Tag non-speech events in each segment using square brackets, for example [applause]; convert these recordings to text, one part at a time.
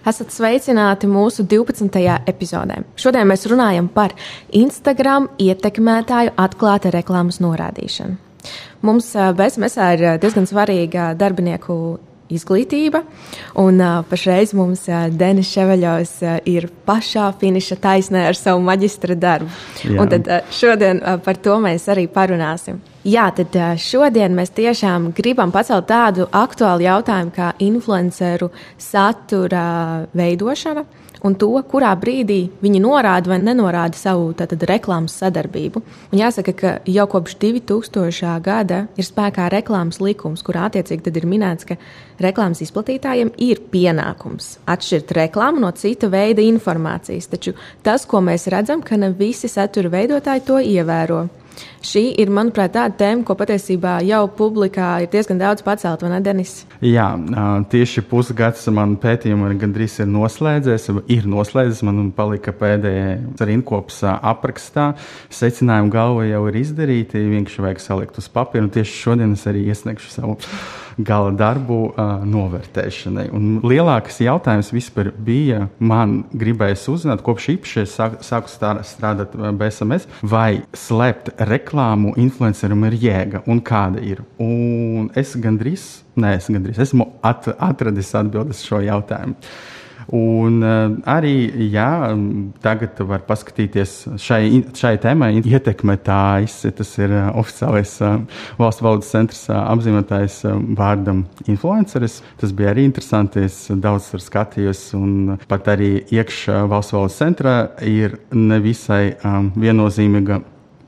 Esat sveicināti mūsu 12. epizodē. Šodien mēs runājam par Instagram ietekmētāju atklāta reklāmas norādīšanu. Mums BSMSā ir diezgan svarīga darbinieku izglītība. Un uh, pašreiz mums uh, Denis Ševeļovs uh, ir pašā finiša taisnē ar savu maģistra darbu. Tad uh, šodien uh, par to mēs arī parunāsim. Jā, tad uh, šodien mēs tiešām gribam pacelt tādu aktuālu jautājumu kā influenceru satura veidošana un to, kurā brīdī viņi norāda vai nenorāda savu tātad, reklāmas sadarbību. Un jāsaka, ka jau kopš 2000. gada ir spēkā reklāmas likums, kurā attiecīgi ir minēts, ka reklāmas izplatītājiem ir pienākums atšķirt reklāmu no cita veida informācijas. Taču tas, ko mēs redzam, ka ne visi satura veidotāji to ievēro. Šī ir, manuprāt, tāda tēma, ko patiesībā jau publikā ir diezgan daudz pacelt, vai ne, Denis? Jā, tieši pusgads man pētījuma gandrīz ir noslēdzies, ir noslēdzies, man palika pēdējais rinkops aprakstā. Secinājumi galva jau ir izdarīti, vienkārši vajag salikt uz papīra, un tieši šodien es arī iesniegšu savu gala darbu uh, novērtēšanai. Un lielākais jautājums vispār bija, man gribējās uzzināt, kopš īpaši sāku strādāt BSMS, vai slēpt reklāmu influenceram ir jēga un kāda ir. Un es gandrīz, nē, es gandrīz esmu at, atradis atbildes šo jautājumu. Un uh, arī jā, tagad var paskatīties šai, šai tēmai ietekmētājs. Tas ir uh, oficiālais uh, valsts valodas centrs uh, apzīmētājs uh, vārdam influenceris. Tas bija arī interesanti. Es daudz tur skatījos, un pat arī iekšā valsts valodas centrā ir nevisai um, viennozīmīga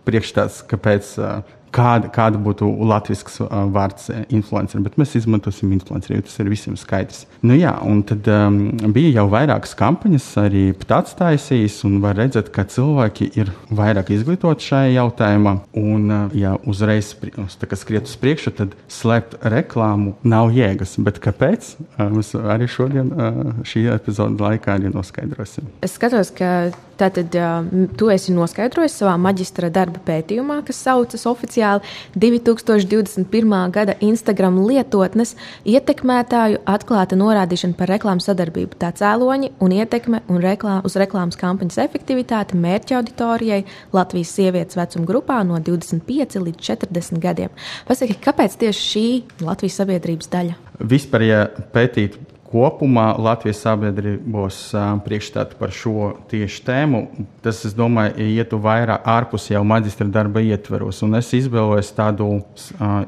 priekšstats, kāpēc uh, kāda, kāda būtu latviešu uh, vārds influencer, bet mēs izmantosim influenceru, jo tas ir visiem skaidrs. Nu, jā, un tad um, bija jau vairākas kampaņas, arī tāds taisījis, un var redzēt, ka cilvēki ir vairāk izglītoti šajā jautājumā. Un, uh, ja uzreiz skriet uz priekšu, tad slēpt reklāmu nav jēgas. Bet kāpēc? Uh, mēs arī šodien uh, šī epizode laikā arī noskaidrosim. Es skatos, ka tātad uh, tu esi noskaidrojis savā maģistra darba pētījumā, kas saucas oficiāli oficiāli 2021. gada Instagram lietotnes ietekmētāju atklāta norādīšana par reklāmas sadarbību, tā cēloņi un ietekme un reklā, uz reklāmas kampaņas efektivitāti mērķa auditorijai Latvijas sievietes vecuma grupā no 25 līdz 40 gadiem. Pasaki, kāpēc tieši šī Latvijas sabiedrības daļa? Vispār, ja pētīt kopumā Latvijas sabiedrībos priekšstātu par šo tieši tēmu. Tas, es domāju, ietu vairāk ārpus jau maģistra darba ietveros. Un es izvēlējos tādu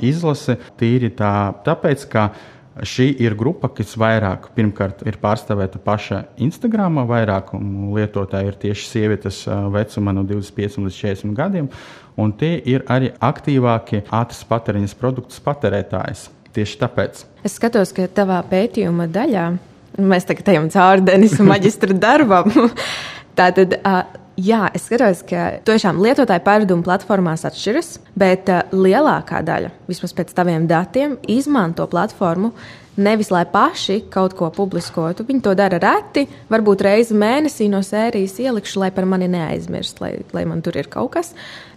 izlasi tīri tā, tāpēc, ka šī ir grupa, kas vairāk pirmkārt ir pārstāvēta paša Instagram, vairāk lietotāji ir tieši sievietes vecuma no 25 līdz 40 gadiem, un tie ir arī aktīvākie ātras patēriņas produktus patērētājs. Tieši tāpēc. Es skatos, ka tavā pētījuma daļā mēs tagad ejam cauri Denisa maģistra darbam. [laughs] Tātad, jā, es skatos, ka tiešām lietotāju pārdomu platformās atšķiras, bet lielākā daļa, vismaz pēc taviem datiem, izmanto platformu nevis lai paši kaut ko publiskotu. Viņi to dara reti, varbūt reizi mēnesī no sērijas ielikšu, lai par mani neaizmirst, lai, lai man tur ir kaut kas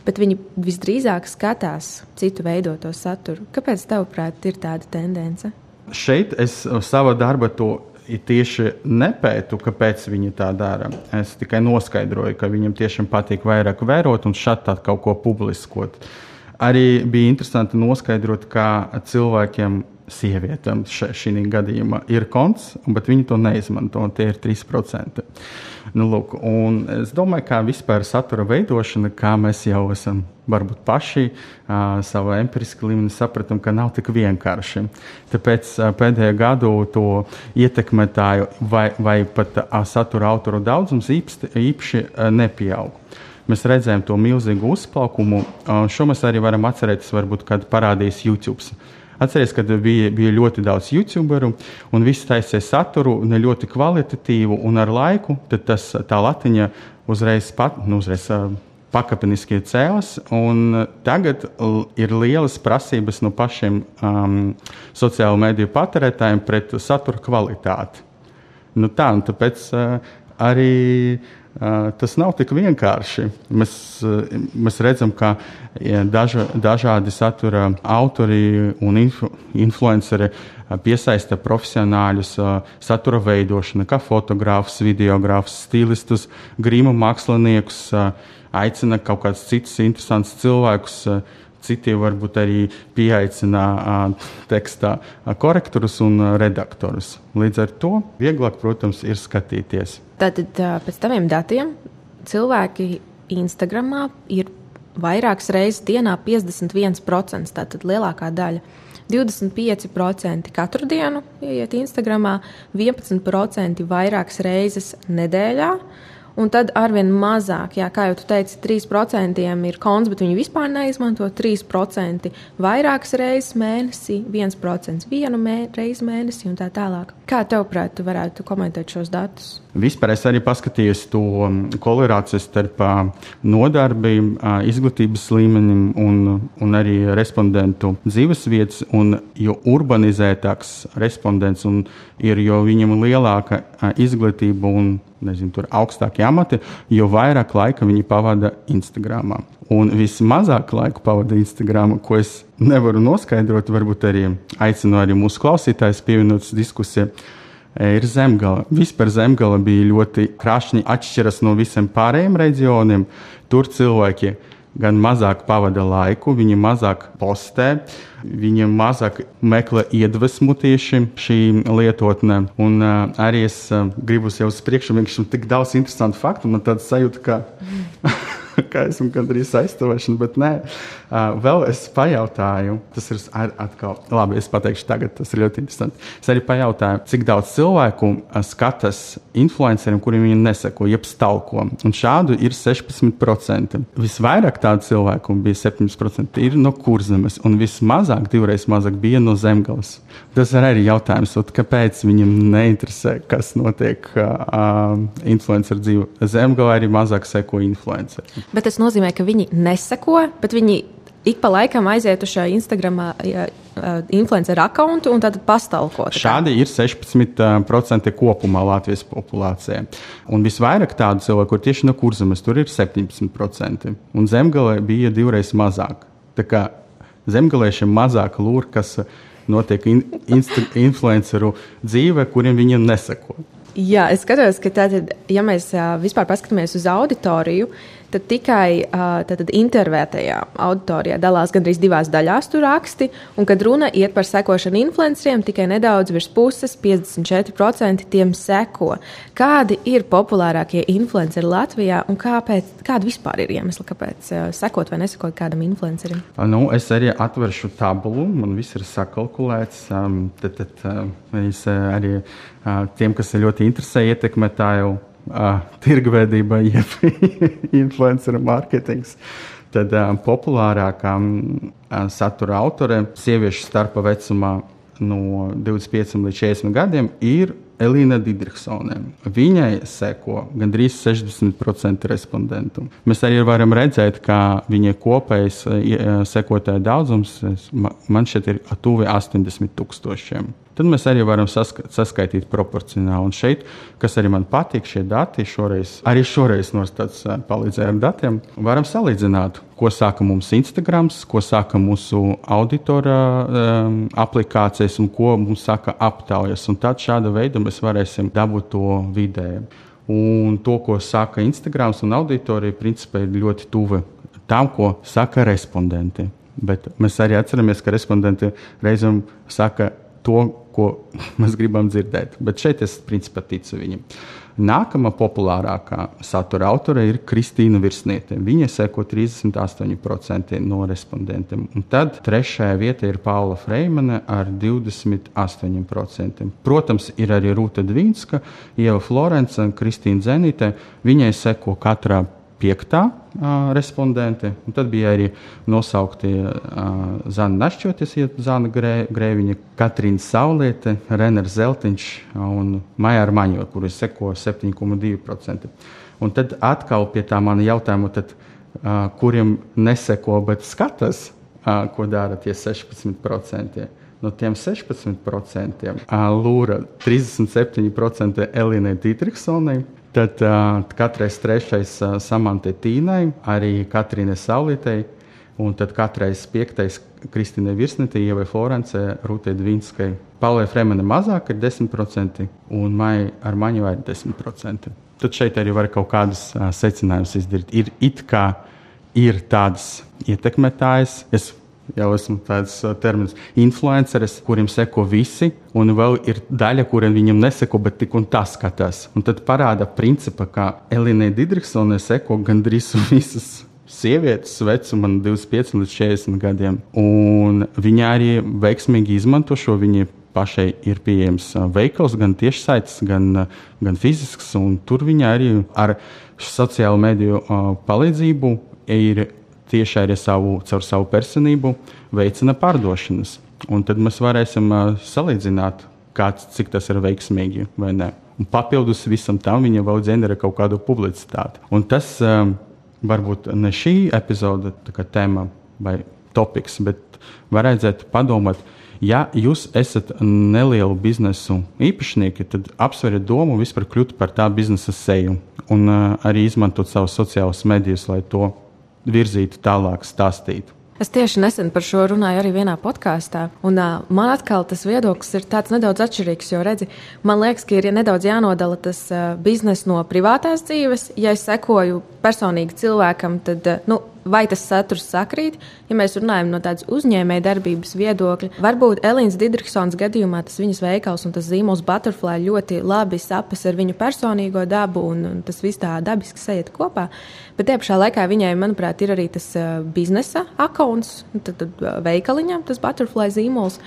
bet viņi visdrīzāk skatās citu veidoto saturu. Kāpēc, tavuprāt, ir tāda tendence? Šeit es savā darbā to tieši nepētu, kāpēc viņi tā dara. Es tikai noskaidroju, ka viņam tiešām patīk vairāk vērot un šādi kaut ko publiskot. Arī bija interesanti noskaidrot, kā cilvēkiem sievietēm šī gadījumā ir konts, bet viņi to neizmanto. Tie ir 3%. Nu, lūk, es domāju, ka vispār satura veidošana, kā mēs jau esam varbūt paši uh, savā empiriskā līmenī sapratām, ka nav tik vienkārši. Tāpēc uh, pēdējo gadu to ietekmētāju vai, vai pat uh, satura autoru daudzums īpaši uh, nepieaug. Mēs redzējām to milzīgu uzplaukumu. Šo mēs arī varam atcerēties, varbūt, kad parādījās YouTube. Atcerieties, ka bija, bija ļoti daudz youtuberu, un viss taisīja saturu, ne ļoti kvalitatīvu, un ar laiku tas, tā latiņa uzreiz, pat, nu, uzreiz pakāpeniski cēlās, tagad ir lielas prasības no pašiem um, sociālo mediju patērētājiem pret satura kvalitāti. Nu tā, tāpēc uh, arī tas nav tik vienkārši. Mēs, uh, mēs redzam, ka ja, daža, dažādi satura autori un influ, influenceri piesaista profesionāļus satura veidošanai, kā fotogrāfus, videogrāfus, stilistus, grīmu māksliniekus aicina kaut kādus citus interesantus cilvēkus. Citi varbūt arī pieaicina tekstā korektorus un redaktorus. Līdz ar to vieglāk, protams, ir skatīties. Tātad pēc taviem datiem cilvēki Instagramā ir vairākas reizes dienā 51%. Tātad lielākā daļa 25% katru dienu ieiet Instagramā, 11% vairākas reizes nedēļā. Un tad arvien mazāk, jā, kā jau teici, 3% ir konts, bet viņi vispār neizmanto 3% vairākas reizes mēnesī, 1% vienu mē, reizi mēnesī un tā tālāk. Kā tev prāt, tu varētu komentēt šos datus? Vispār es arī paskatījos to korelāciju starp nodarbi, izglītības līmenim un, un arī respondentu dzīvesvietas. Un jo urbanizētāks respondents ir, jo viņam ir lielāka izglītība un nezinu, augstākie amati, jo vairāk laika viņi pavada Instagram. Un vismazāk laika pavada Instagram, ko es nevaru noskaidrot, varbūt arī aicinu arī mūsu klausītājus pievienoties diskusijai. Ir zemgala. Vispār zemgala bija ļoti krāšņi atšķiras no visiem pārējiem reģioniem. Tur cilvēki gan mazāk pavada laiku, viņi mazāk postē, viņi mazāk meklē iedvesmu tieši šī lietotne. Un uh, arī es uh, gribu jau uz priekšu, vienkārši tik daudz interesantu faktu, man tāds sajūta, ka. [laughs] [laughs] kā esmu gandrīz aizstāvēšana, bet nē, vēl es pajautāju, tas ir atkal, labi, es pateikšu tagad, tas ir ļoti interesanti. Es arī pajautāju, cik daudz cilvēku skatās influenceriem, kuriem viņi neseko, jeb stalko. Un šādu ir 16%. Visvairāk tādu cilvēku bija 7% ir no kurzemes, un vismazāk, divreiz mazāk bija no zemgales. Tas ir arī jautājums, kāpēc viņam neinteresē, kas notiek uh, influenceru dzīvē. Zemgale arī mazāk seko influenceriem. Bet tas nozīmē, ka viņi neseko, bet viņi ik pa laikam aiziet uz šo Instagram ja, influenceru kontu un tad pastāvko. Šādi ir 16% kopumā Latvijas populācijā. Un visvairāk tādu cilvēku, kur tieši no kurzemes, tur ir 17%. Un zemgalē bija divreiz mazāk. Tā kā zemgaliešiem mazāk lūr, kas notiek in, influenceru dzīve, kuriem viņiem neseko. Jā, es skatos, ka tātad, ja mēs vispār paskatāmies uz auditoriju, tad tikai tātad, intervētajā auditorijā dalās gandrīz divās daļās tur raksti, un kad runa iet par sekošanu influenceriem, tikai nedaudz virs puses, 54% tiem seko. Kādi ir populārākie influenceri Latvijā, un kāpēc, kāda vispār ir iemesla, kāpēc sekot vai nesakot kādam influencerim? Nu, es arī atveršu tabulu, man viss ir sakalkulēts. Tad, tad, arī tiem, kas ir ļoti interesē ietekmētāju uh, tirgveidība, jeb [laughs] influencer mārketings. Tad uh, populārākā uh, satura autore sieviešu starpa vecumā no 25 līdz 40 gadiem ir Elīna Digriksone. Viņai seko gandrīz 60% respondentu. Mēs arī varam redzēt, ka viņai kopējais sekotāju daudzums man šeit ir tuvi 80 tūkstošiem tad mēs arī varam saska saskaitīt proporcionāli. Un šeit, kas arī man patīk, šie dati šoreiz, arī šoreiz Norstats palīdzēja ar datiem, varam salīdzināt, ko saka mums Instagram, ko saka mūsu auditora um, aplikācijas un ko mums saka aptaujas. Un tad šāda veida mēs varēsim dabūt to vidēju. Un to, ko saka Instagram un auditorija, principā ir ļoti tuva tam, ko saka respondenti. Bet mēs arī atceramies, ka respondenti reizēm saka to, ko [laughs] mēs gribam dzirdēt. Bet šeit es principā ticu viņam. Nākamā populārākā satura autore ir Kristīna Virsniete. Viņa seko 38% no respondentiem. Un tad trešajā vietā ir Paula Freimane ar 28%. Protams, ir arī Rūta Dvīnska, Ieva Florence un Kristīna Zenīte. Viņai seko katrā piektā uh, respondente. Un tad bija arī nosaukti Zana Našķoties, Zana Grē, Grēviņa, Katrīna Sauliete, Reners Zeltiņš un Maija Armaņo, kuris seko 7,2%. Un tad atkal pie tā mana jautājuma, tad, kuriem neseko, bet skatās, ko dara tie 16%. No tiem 16% lūra 37% Elīnai Dītriksonai, tad uh, katrais trešais uh, Samantai Tīnai, arī Katrīnai Saulītei, un tad katrais piektais Kristīnai Virsnetē, Ievai Florencē, Rūtei Dvinskai. Paulai Fremene mazāk ir 10%, un Mai ar Maņu ir 10%. Tad šeit arī var kaut kādus uh, secinājumus izdarīt. Ir it kā ir tādas ietekmētājas. Es jau esmu tāds uh, termins, influenceris, kuriem seko visi, un vēl ir daļa, kuriem viņam neseko, bet tik un tā skatās. Un tad parāda principa, ka Elīnai Digriksonai seko gandrīz [laughs] visas. Sievietes vecuma no 25 līdz 40 gadiem. Un viņa arī veiksmīgi izmanto šo. Viņa pašai ir pieejams uh, veikals, gan tiešsaites, gan, uh, gan fizisks. Tur viņa arī ar sociālo mediju palīdzību ir tieši arī savu, caur savu personību veicina pārdošanas. Un tad mēs varēsim salīdzināt, kāds, cik tas ir veiksmīgi vai nē. Un papildus visam tam viņa vēl ģenerē kaut kādu publicitāti. Un tas um, varbūt ne šī epizode tēma vai topiks, bet varētu padomāt, ja jūs esat nelielu biznesu īpašnieki, tad apsveriet domu vispār kļūt par tā biznesa seju un uh, arī izmantot savus sociālus medijus, lai to virzītu tālāk, stāstītu. Es tieši nesen par šo runāju arī vienā podkāstā. Un, uh, man atkal tas viedoklis ir nedaudz atšķirīgs. Jo, redzi, man liekas, ka ir nedaudz jānodala tas uh, biznesa no privātās dzīves. Ja es sekoju personīgi cilvēkam, tad uh, nu, vai tas saturs sakrīt. Ja mēs runājam no tādas uzņēmēja darbības viedokļa, varbūt Elīnas Digriksons gadījumā tas viņas veikals un tas zīmols Butterfly ļoti labi sapas ar viņu personīgo dabu, un, un tas viss tā dabiski sajiet kopā. Bet tie pašā laikā viņai, manuprāt, ir arī tas uh, biznesa akkonts, tad, tad uh, veikaliņam tas Butterfly zīmols.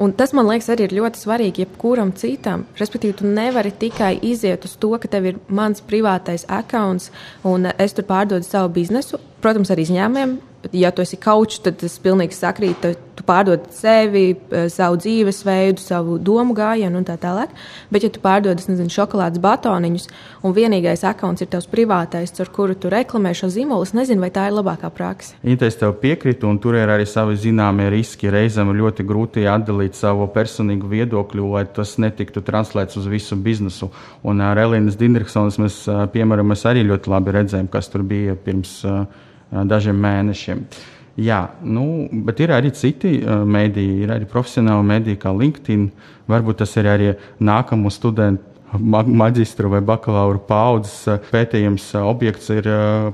Un tas, man liekas, arī ir ļoti svarīgi jebkuram citam. Respektīvi, tu nevari tikai iziet uz to, ka tev ir mans privātais akons un es tur pārdodu savu biznesu. Protams, arī izņēmumiem ja tu esi kaučs, tad tas pilnīgi sakrīt. Tu pārdod sevi, eh, savu dzīvesveidu, savu domu gājienu un tā tālāk. Bet, ja tu pārdod nezinu, šokolādes batoniņus, un vienīgais akons ir tavs privātais, ar kuru tu reklamē šo zīmolu, es nezinu, vai tā ir labākā praksa. Ja es tev piekrītu, un tur ir arī savi zināmie riski. Reizēm ir ļoti grūti atdalīt savu personīgu viedokļu, lai tas netiktu translēts uz visu biznesu. Un ar Elīnas Dindriksonas mēs, piemēram, mēs arī ļoti labi redzējām, kas tur bija pirms. Uh, dažiem mēnešiem. Jā, nu, bet ir arī citi uh, mediji, ir arī profesionāli mediji, kā LinkedIn. Varbūt tas ir arī nākamo studentu maģistra vai bakalaura paudzes pētījums objekts ir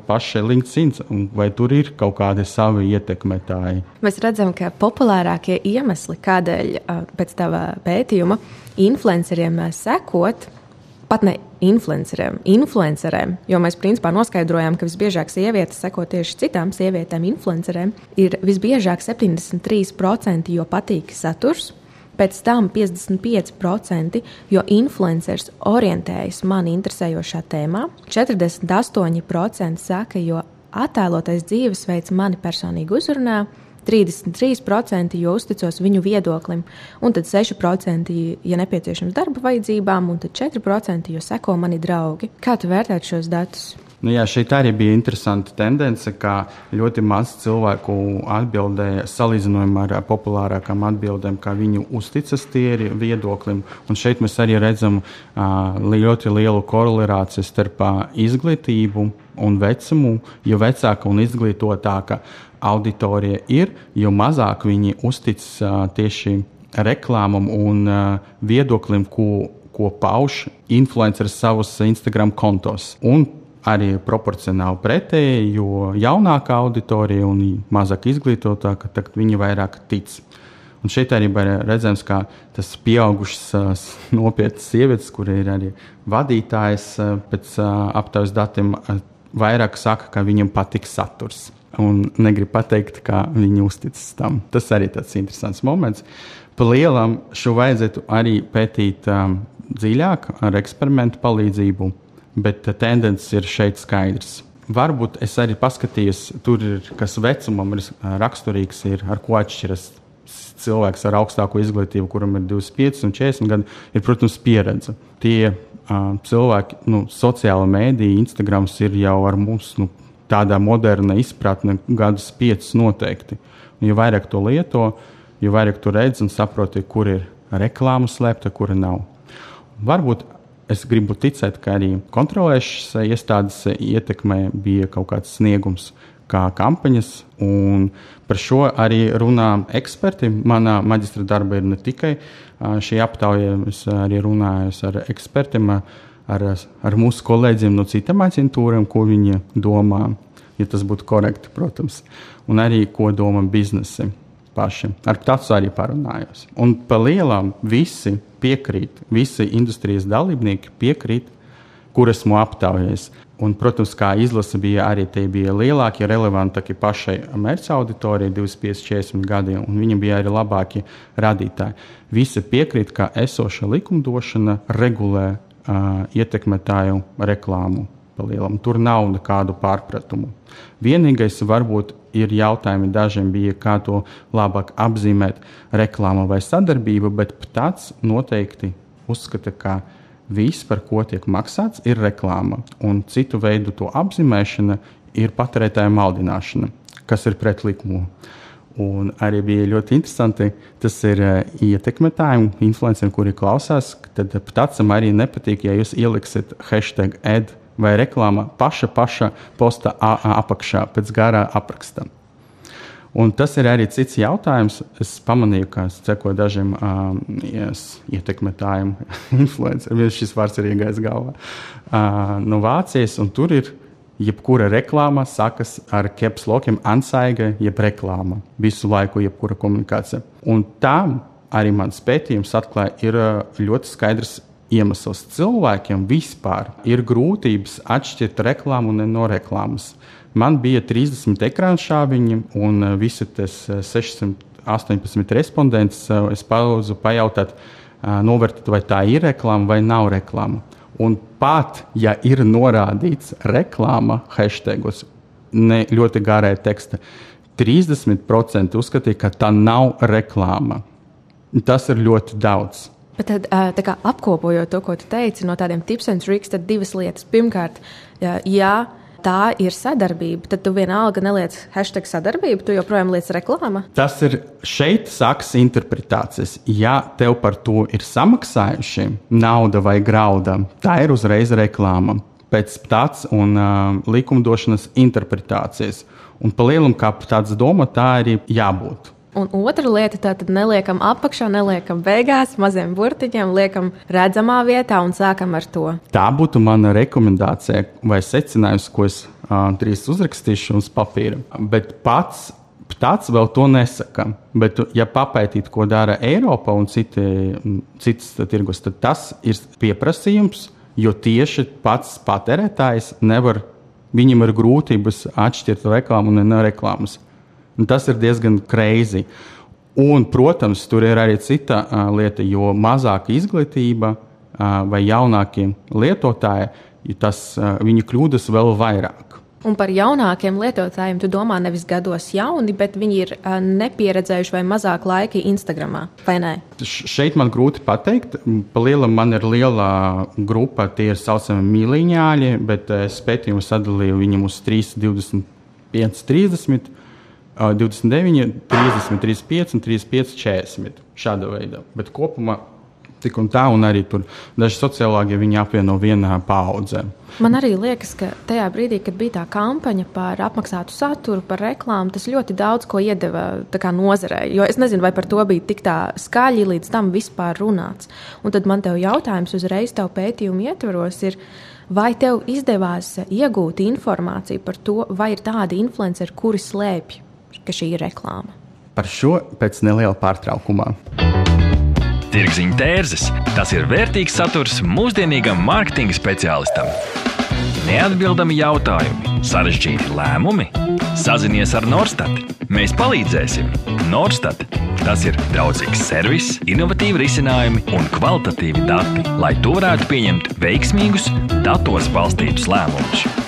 pašai LinkedIn, vai tur ir kaut kādi savi ietekmētāji? Mēs redzam, ka populārākie iemesli, kādēļ pēc tava pētījuma influenceriem sekot, pat ne influenceriem, influenceriem, jo mēs principā noskaidrojām, ka visbiežāk sievietes seko tieši citām sievietēm, influenceriem, ir visbiežāk 73%, jo patīk saturs. Pēc tam 55%, jo influenceris orientējas mani interesējošā tēmā, 48% saka, jo attēlotais dzīvesveids mani personīgi uzrunā, 33% jo uzticos viņu viedoklim, un tad 6% ja nepieciešams darba vajadzībām, un tad 4% jo seko mani draugi. Kā tu vērtētu šos datus? Nu, jā, šeit arī bija interesanta tendence, ka ļoti maz cilvēku atbildēja salīdzinājumā ar populārākām atbildēm, kā viņi uzticas tie viedoklim. Un šeit mēs arī redzam uh, ļoti lielu korelāciju starp uh, izglītību un vecumu. Jo vecāka un izglītotāka auditorija ir, jo mazāk viņi uztic tieši reklāmam un viedoklim, ko, ko pauž influenceris savos Instagram kontos. Un arī proporcionāli pretēji, jo jaunākā auditorija un mazāk izglītotāka, tad viņi vairāk tic. Un šeit arī redzams, ka tas pieaugušas nopietnas sievietes, kur ir arī vadītājs pēc aptaujas datiem, vairāk saka, ka viņam patīk saturs un negrib pateikt, kā viņi uzticas tam. Tas arī tāds interesants moments. Pa lielam šo vajadzētu arī pētīt um, dziļāk ar eksperimentu palīdzību, bet tendence ir šeit skaidrs. Varbūt es arī paskatījos, tur ir kas vecumam ir raksturīgs, ir, ar ko atšķiras cilvēks ar augstāko izglītību, kuram ir 25 un 40 gadi, ir, protams, pieredze. Tie uh, cilvēki, nu, sociāla mēdīja, Instagrams ir jau ar mums nu, tādā modernā izpratnē gadus piecus noteikti. Un, jo vairāk to lieto, jo vairāk tu redzi un saproti, kur ir reklāma slēpta, kura nav. Varbūt es gribu ticēt, ka arī kontrolēšanas iestādes ietekmē bija kaut kāds sniegums, kā kampaņas. Par šo arī runā eksperti. Manā maģistra darba ir ne tikai šī aptauja, es arī runāju ar ekspertiem, ar, ar mūsu kolēģiem no citām aģentūrām, ko viņi domā, ja tas būtu korekti, protams, un arī ko domā biznesi paši. Ar tādu arī parunājos. Un pa lielām visi piekrīt, visi industrijas dalībnieki piekrīt, kur esmu aptaujājis. Un, protams, kā izlase bija arī tie bija lielākie, relevantākie pašai mērķa auditorijai, 25, 40 gadi, un viņi bija arī labākie radītāji. Visi piekrīt, ka esoša likumdošana regulē ietekmētāju reklāmu. Tur nav nekādu pārpratumu. Vienīgais varbūt ir jautājumi dažiem bija, kā to labāk apzīmēt, reklāma vai sadarbība, bet tāds noteikti uzskata, ka viss, par ko tiek maksāts, ir reklāma. Un citu veidu to apzīmēšana ir patērētāja maldināšana, kas ir pret likumu. Un arī bija ļoti interesanti, tas ir uh, ietekmētājiem, influenceriem, kuri klausās. Tad ptācam arī nepatīk, ja jūs ieliksiet hashtag ed vai reklāma paša, paša posta apakšā pēc garā apraksta. Un tas ir arī cits jautājums. Es pamanīju, ka sekoju dažiem um, yes, ietekmētājiem, [laughs] influenceriem. Šis vārds ir iegājis galvā uh, no Vācijas. Tur ir jebkura reklāma, sakas ar capslokiem, ansaiga, jeb reklāma. Visu laiku, jebkura komunikācija. Un tam arī mans pētījums atklāja, ir ļoti skaidrs iemesls. Cilvēkiem vispār ir grūtības atšķirt reklāmu no reklāmas. Man bija 30 ekrāna šāviņi, un visi tas 618 eh, respondents es palūdzu pajautāt, novērtēt, vai tā ir reklāma vai nav reklāma. Un pat ja ir norādīts reklāma hashtagos, ne ļoti garē teksta, 30% uzskatīja, ka tā nav reklāma. Tas ir ļoti daudz. Bet tad, kā, apkopojot to, ko tu teici, no tādiem tips un triks, tad divas lietas. Pirmkārt, ja, ja tā ir sadarbība, tad tu vienalga neliec hashtag sadarbību, tu joprojām liec reklāma. Tas ir šeit sākas interpretācijas. Ja tev par to ir samaksājuši nauda vai grauda, tā ir uzreiz reklāma. Pēc tāds un uh, likumdošanas interpretācijas. Un pa lielam, kā tāds doma, tā arī jābūt. Un otra lieta, tātad neliekam apakšā, neliekam beigās, maziem burtiņiem, liekam redzamā vietā un sākam ar to. Tā būtu mana rekomendācija vai secinājums, ko es uh, drīz uzrakstīšu uz papīra. Bet pats tāds vēl to nesaka. Bet, ja papētīt, ko dara Eiropa un citi, citas tirgus, tad tas ir pieprasījums, jo tieši pats patērētājs nevar, viņam ir grūtības atšķirt reklāmu un nereklāmas. Un tas ir diezgan greizi. Un, protams, tur ir arī cita uh, lieta, jo mazāka izglītība uh, vai jaunākie lietotāji, tas uh, viņi kļūdas vēl vairāk. Un par jaunākiem lietotājiem tu domā nevis gados jauni, bet viņi ir uh, nepieredzējuši vai mazāk laika Instagram, vai ne? Šeit man grūti pateikt. Palielam man ir liela grupa, tie ir saucami mīlīņāļi, bet es pētījumu sadalīju viņam uz 3, 25, 30. 29, 30, 35 un 35, 40. Šāda veida. Bet kopumā tik un tā, un arī tur daži sociologi viņi apvieno vienā paudzē. Man arī liekas, ka tajā brīdī, kad bija tā kampaņa par apmaksātu saturu, par reklāmu, tas ļoti daudz ko iedeva nozarei. Jo es nezinu, vai par to bija tik tā skaļi līdz tam vispār runāts. Un tad man te jautājums uzreiz tev pētījumu ietvaros. Ir, Vai tev izdevās iegūt informāciju par to, vai ir tādi influenceri, kuri slēpj ka šī ir reklāma. Par šo pēc neliela pārtraukumā. Tirziņa tērzes - tas ir vērtīgs saturs mūsdienīgam mārketinga speciālistam. Neatbildami jautājumi, sarežģīti lēmumi. Sazinies ar Norstat. Mēs palīdzēsim. Norstat. Tas ir draudzīgs servis, innovatīvi risinājumi un kvalitatīvi dati, lai tu varētu pieņemt veiksmīgus, datos balstītus lēmumus.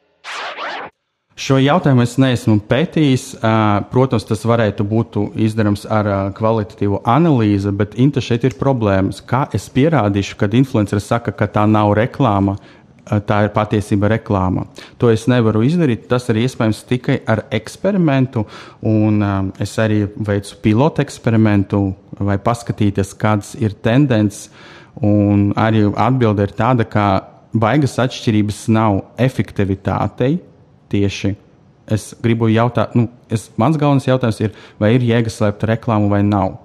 Šo jautājumu es neesmu pētījis. Protams, tas varētu būt izdarāms ar kvalitatīvu analīzi, bet Inta šeit ir problēmas. Kā es pierādīšu, kad influenceris saka, ka tā nav reklāma, tā ir patiesība reklāma. To es nevaru izdarīt. Tas ir iespējams tikai ar eksperimentu. Un, es arī veicu pilotu eksperimentu, vai paskatīties, kādas ir tendences. Arī atbilde ir tāda, ka baigas atšķirības nav efektivitātei tieši es gribu jautāt, nu, es, mans galvenais jautājums ir, vai ir jēga slēpt reklāmu vai nav.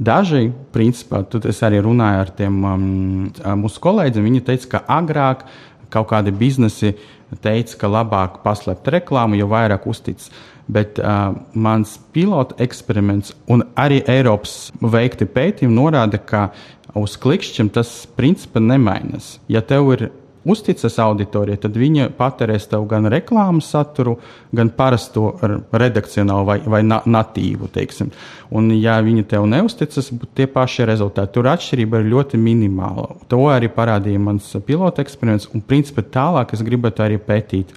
Daži, principā, tad es arī runāju ar tiem um, mūsu kolēģiem, viņi teica, ka agrāk kaut kādi biznesi teica, ka labāk paslēpt reklāmu, jo vairāk uztic. Bet uh, mans pilota eksperiments un arī Eiropas veikti pētījumi norāda, ka uz klikšķiem tas principā nemainās. Ja tev ir uzticas auditorijai, tad viņa patērēs tev gan reklāmas saturu, gan parasto redakcionālu vai, vai na natīvu. Teiksim. Un, ja viņi tev neusticas, tie paši rezultāti. Tur atšķirība ir ļoti minimāla. To arī parādīja mans pilota eksperiments, un principā tālāk es gribētu arī pētīt.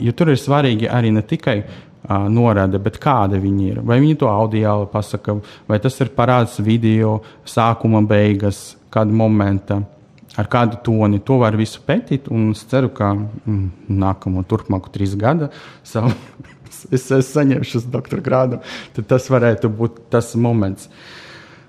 Jo tur ir svarīgi arī ne tikai norāde, bet kāda viņi ir. Vai viņi to audio pasaka, vai tas ir parāds video, sākuma beigas, kāda momenta ar kādu toni. To var visu pētīt, un es ceru, ka mm, nākamo turpmāko trīs gadu savu, [laughs] es, es saņemšu doktora grādu, tad tas varētu būt tas moments.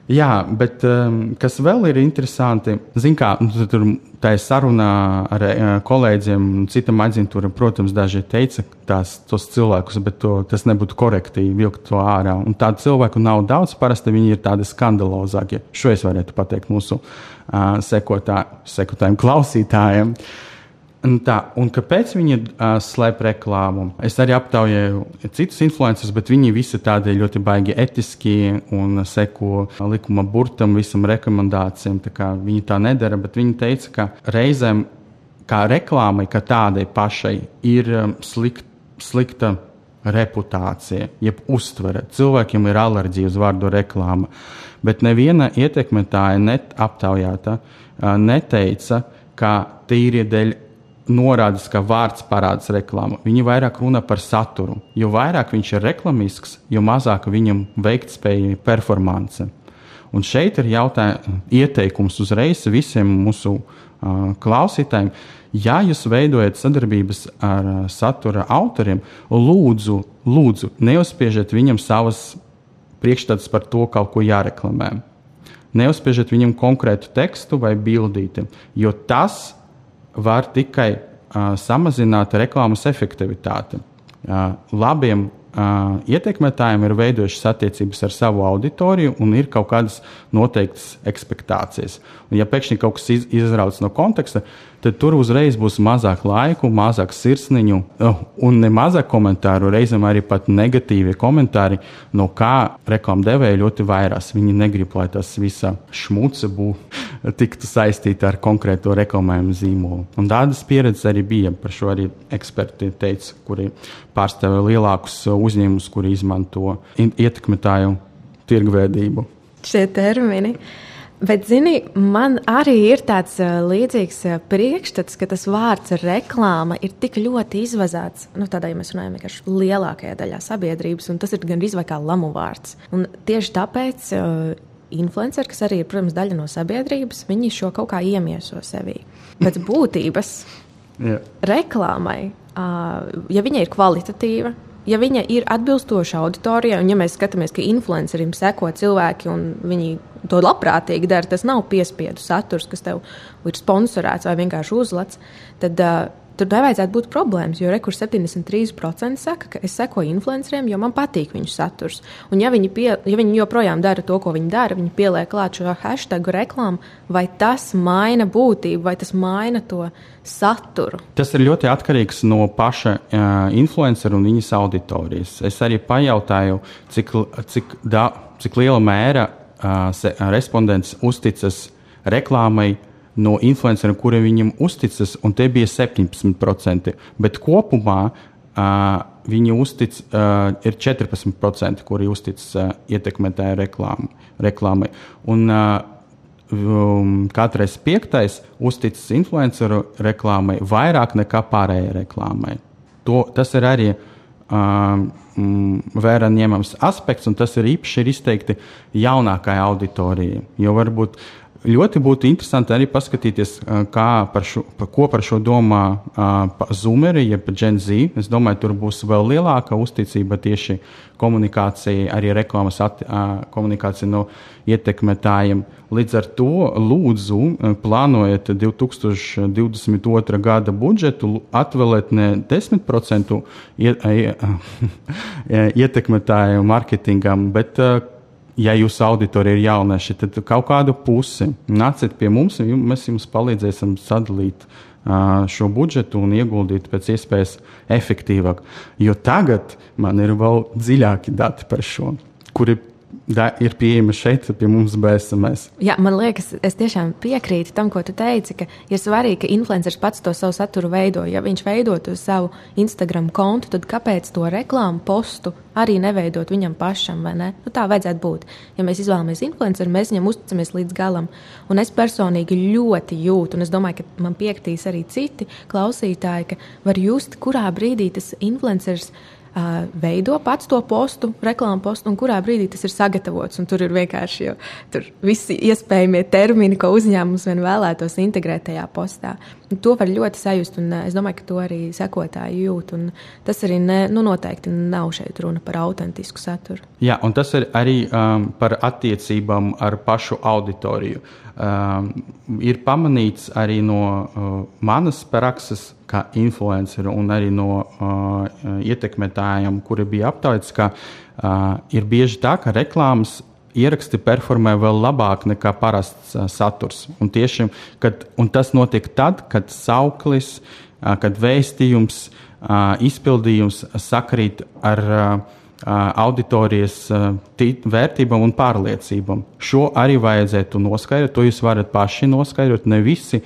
Jā, bet um, kas vēl ir interesanti, zin kā, nu, tur tā ir sarunā ar uh, kolēģiem, citam aģentūram, protams, daži teica tās, tos cilvēkus, bet to, tas nebūtu korekti vilkt to ārā. Un tādu cilvēku nav daudz, parasti viņi ir tādi skandalozākie. Šo es varētu pateikt mūsu uh, sekotā, sekotājiem, klausītājiem. Uh, tā, un kāpēc viņi uh, slēp reklāmu? Es arī aptaujāju citus influencerus, bet viņi visi tādi ļoti baigi etiski un seko likuma burtam, visam rekomendācijām. Tā viņi tā nedara, bet viņi teica, ka reizēm kā reklāmai, kā tādai pašai, ir um, slikt, slikta reputācija, jeb uztvere. Cilvēkiem ir alerģija uz vārdu reklāma. Bet neviena ietekmētāja net aptaujāta uh, neteica, ka tīri dēļ norādes, ka vārds parādās reklāmā. Viņi vairāk runā par saturu. Jo vairāk viņš ir reklamisks, jo mazāk viņam veiktspēja performance. Un šeit ir ieteikums uzreiz visiem mūsu uh, klausītājiem. Ja jūs veidojat sadarbības ar uh, satura autoriem, lūdzu, lūdzu neuzspiežiet viņam savas priekšstats par to, kaut ko jāreklamē. Neuzspiežiet viņam konkrētu tekstu vai bildīti, jo tas var tikai uh, samazināt reklāmas efektivitāti. Uh, labiem uh, ietekmētājiem ir veidojušas attiecības ar savu auditoriju un ir kaut kādas noteiktas expectācijas. Un, ja pēkšņi kaut kas iz, izrauc no konteksta, tad tur uzreiz būs mazāk laiku, mazāk sirsniņu oh, un ne mazāk komentāru, reizēm arī pat negatīvi komentāri, no kā reklāmas devēja ļoti vairās. Viņi negrib, lai tas visa šmuce būtu tiktu saistīta ar konkrēto reklamējumu zīmolu. Un tādas pieredzes arī bija. Par šo arī eksperti teica, kuri pārstāv lielākus uzņēmumus, kuri izmanto ietekmētāju tirgveidību. Šie termini. Uh, Bet, zini, man arī ir tāds uh, līdzīgs uh, priekšstats, ka tas vārds reklāma ir tik ļoti izvazāts. Nu, tādā, ja mēs runājam vienkārši lielākajā daļā sabiedrības, un tas ir gan izvēlēts kā lamu vārds. Un tieši tāpēc uh, influenceri, kas arī ir, protams, daļa no sabiedrības, viņi šo kaut kā iemieso sevī. Pēc būtības yeah. reklāmai, ja viņa ir kvalitatīva, ja viņa ir atbilstoša auditorijai, un ja mēs skatāmies, ka influencerim seko cilvēki un viņi to labprātīgi dara, tas nav piespiedu saturs, kas tev ir sponsorēts vai vienkārši uzlats, tad uh, tur nevajadzētu būt problēmas. Jo rekurs 73% saka, ka es sekoju influenceriem, jo man patīk viņu saturs. Un, ja viņi, pie, ja viņi joprojām dara to, ko viņi dara, viņi pieliek klāt šo hashtag reklāmu, vai tas maina būtību, vai tas maina to saturu? Tas ir ļoti atkarīgs no paša uh, influencera un viņas auditorijas. Es arī pajautāju, cik, cik, da, cik liela mēra uh, respondents uzticas reklāmai no influenceriem, kuriem viņam uzticas, un tie bija 17%. Bet kopumā uh, viņi uztic, uh, ir 14%, kuri uzticas uh, ietekmētāju reklāmu, reklāmai. Un, uh, um, katrs piektais uzticis influenceru reklāmai vairāk nekā pārējai reklāmai. To, tas ir arī um, vērā ņemams aspekts, un tas ir īpaši ir izteikti jaunākajai auditorijai. Jo varbūt Ļoti būtu interesanti arī paskatīties, par šo, par ko par šo domā Zoomeri, jeb Gen Z. Es domāju, tur būs vēl lielāka uzticība tieši komunikācijai, arī reklāmas at, komunikācija no ietekmētājiem. Līdz ar to lūdzu, plānojiet 2022. gada budžetu, atvēlēt ne 10% [laughs] ietekmētāju mārketingam, bet ja jūsu auditorija ir jaunieši, tad kaut kādu pusi nāciet pie mums, un mēs jums palīdzēsim sadalīt šo budžetu un ieguldīt pēc iespējas efektīvāk. Jo tagad man ir vēl dziļāki dati par šo, kuri da, ir pieejama šeit, pie mums BSMS. Jā, man liekas, es tiešām piekrītu tam, ko tu teici, ka ir svarīgi, ka influenceris pats to savu saturu veido. Ja viņš veidot uz savu Instagram kontu, tad kāpēc to reklāmu postu arī neveidot viņam pašam, vai ne? Nu, tā vajadzētu būt. Ja mēs izvēlamies influenceru, mēs viņam uzticamies līdz galam. Un es personīgi ļoti jūtu, un es domāju, ka man piektīs arī citi klausītāji, ka var just, kurā brīdī tas influenceris ir uh, veido pats to postu, reklāmu postu, un kurā brīdī tas ir sagatavots. Tur ir vienkārši jau, tur visi iespējamie termini, ko uzņēmums vien vēlētos integrēt tajā postā. Un to var ļoti sajust, un es domāju, ka to arī sekotāji jūt. Tas arī ne, nu, noteikti nav šeit runa par autentisku saturu. Jā, un tas ir arī um, par attiecībām ar pašu auditoriju. Um, ir pamanīts arī no uh, manas prakses, kā influenceru un arī no uh, ietekmētājiem, kuri bija aptaujāts, ka uh, ir bieži tā, ka reklāmas ieraksti performē vēl labāk nekā parasts uh, saturs. Un, tieši, kad, un tas notiek tad, kad sauklis, uh, kad vēstījums, uh, izpildījums sakrīt ar uh, auditorijas vērtībām un pārliecībām. Šo arī vajadzētu noskaidrot. To jūs varat paši noskaidrot. Ne visi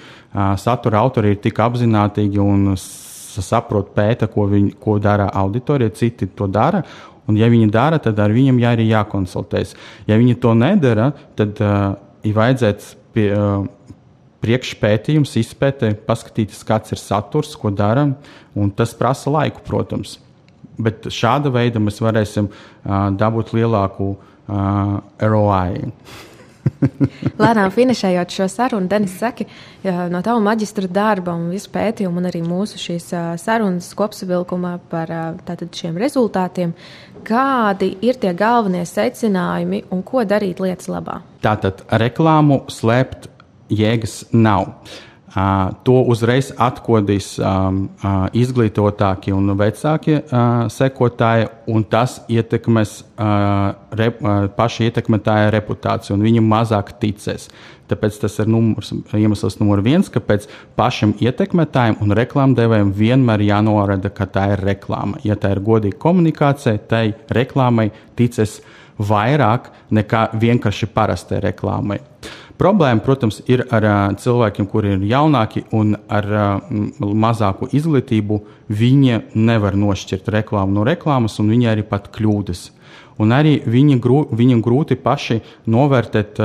satura autori ir tik apzināti un saprot, pēta, ko, viņi, ko dara auditorija, citi to dara. Un, ja viņi dara, tad ar viņiem jā, arī jākonsultējas. Ja viņi to nedara, tad uh, ir vajadzēts pie, uh, priekšpētījums, izpētē, paskatīties, kāds ir saturs, ko dara. Tas prasa laiku, protams bet šāda veida mēs varēsim uh, dabūt lielāku uh, ROI. [laughs] Lēnām finšējot šo sarunu, Denis, saki, no tava maģistra darba un visu pētījumu, un arī mūsu šīs sarunas kopsavilkumā par tātad, šiem rezultātiem, kādi ir tie galvenie secinājumi un ko darīt lietas labā? Tātad reklāmu slēpt jēgas nav. To uzreiz atkodīs izglītotākie un vecākie sekotāji, un tas ietekmēs rep, paša ietekmētāja reputāciju, un viņi mazāk ticēs. Tāpēc tas ir numurs, iemesls numur viens, kāpēc pašam ietekmētājam un reklāmdevējam vienmēr jānorāda, ka tā ir reklāma. Ja tā ir godīga komunikācija, tai reklāmai ticēs vairāk nekā vienkārši parastai reklāmai. Uh, Problēma, protams, ir ar cilvēkiem, kuri ir jaunāki un ar mazāku izglītību. Viņi nevar nošķirt reklāmu no reklāmas, un viņi arī pat kļūdas. Un arī viņi grū, viņam grūti paši novērtēt,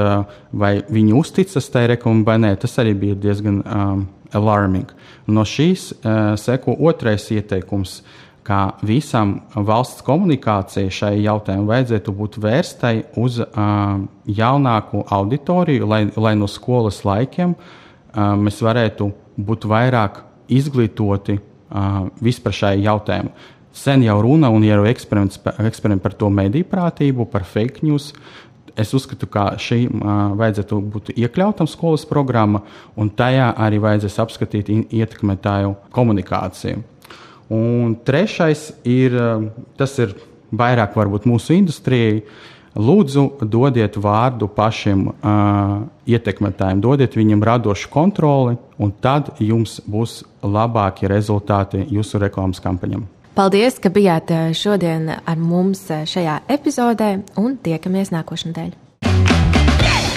vai viņi uzticas tai reklāmai vai nē. Tas arī bija diezgan um, alarming. No šīs uh, seko otrais ieteikums. Uh, ka visam valsts komunikācijai šai jautājumam vajadzētu būt vērstai uz uh, jaunāku auditoriju, lai, lai no skolas laikiem uh, mēs varētu būt vairāk izglītoti uh, vispār šai jautājumam. Sen jau runa un jau eksperiments, eksperiments par to mediju prātību, par fake news. Es uzskatu, ka šī uh, vajadzētu būt iekļautam skolas programmā, un tajā arī vajadzēs apskatīt ietekmētāju komunikāciju. Un trešais ir, um, tas ir vairāk varbūt mūsu industrijai. Lūdzu, dodiet vārdu pašiem uh, ietekmētājiem, dodiet viņam radošu kontroli, un tad jums būs labāki rezultāti jūsu reklāmas kampaņām. Paldies, ka bijāt uh, šodien ar mums šajā epizodē, un tiekamies nākošajā nedēļā.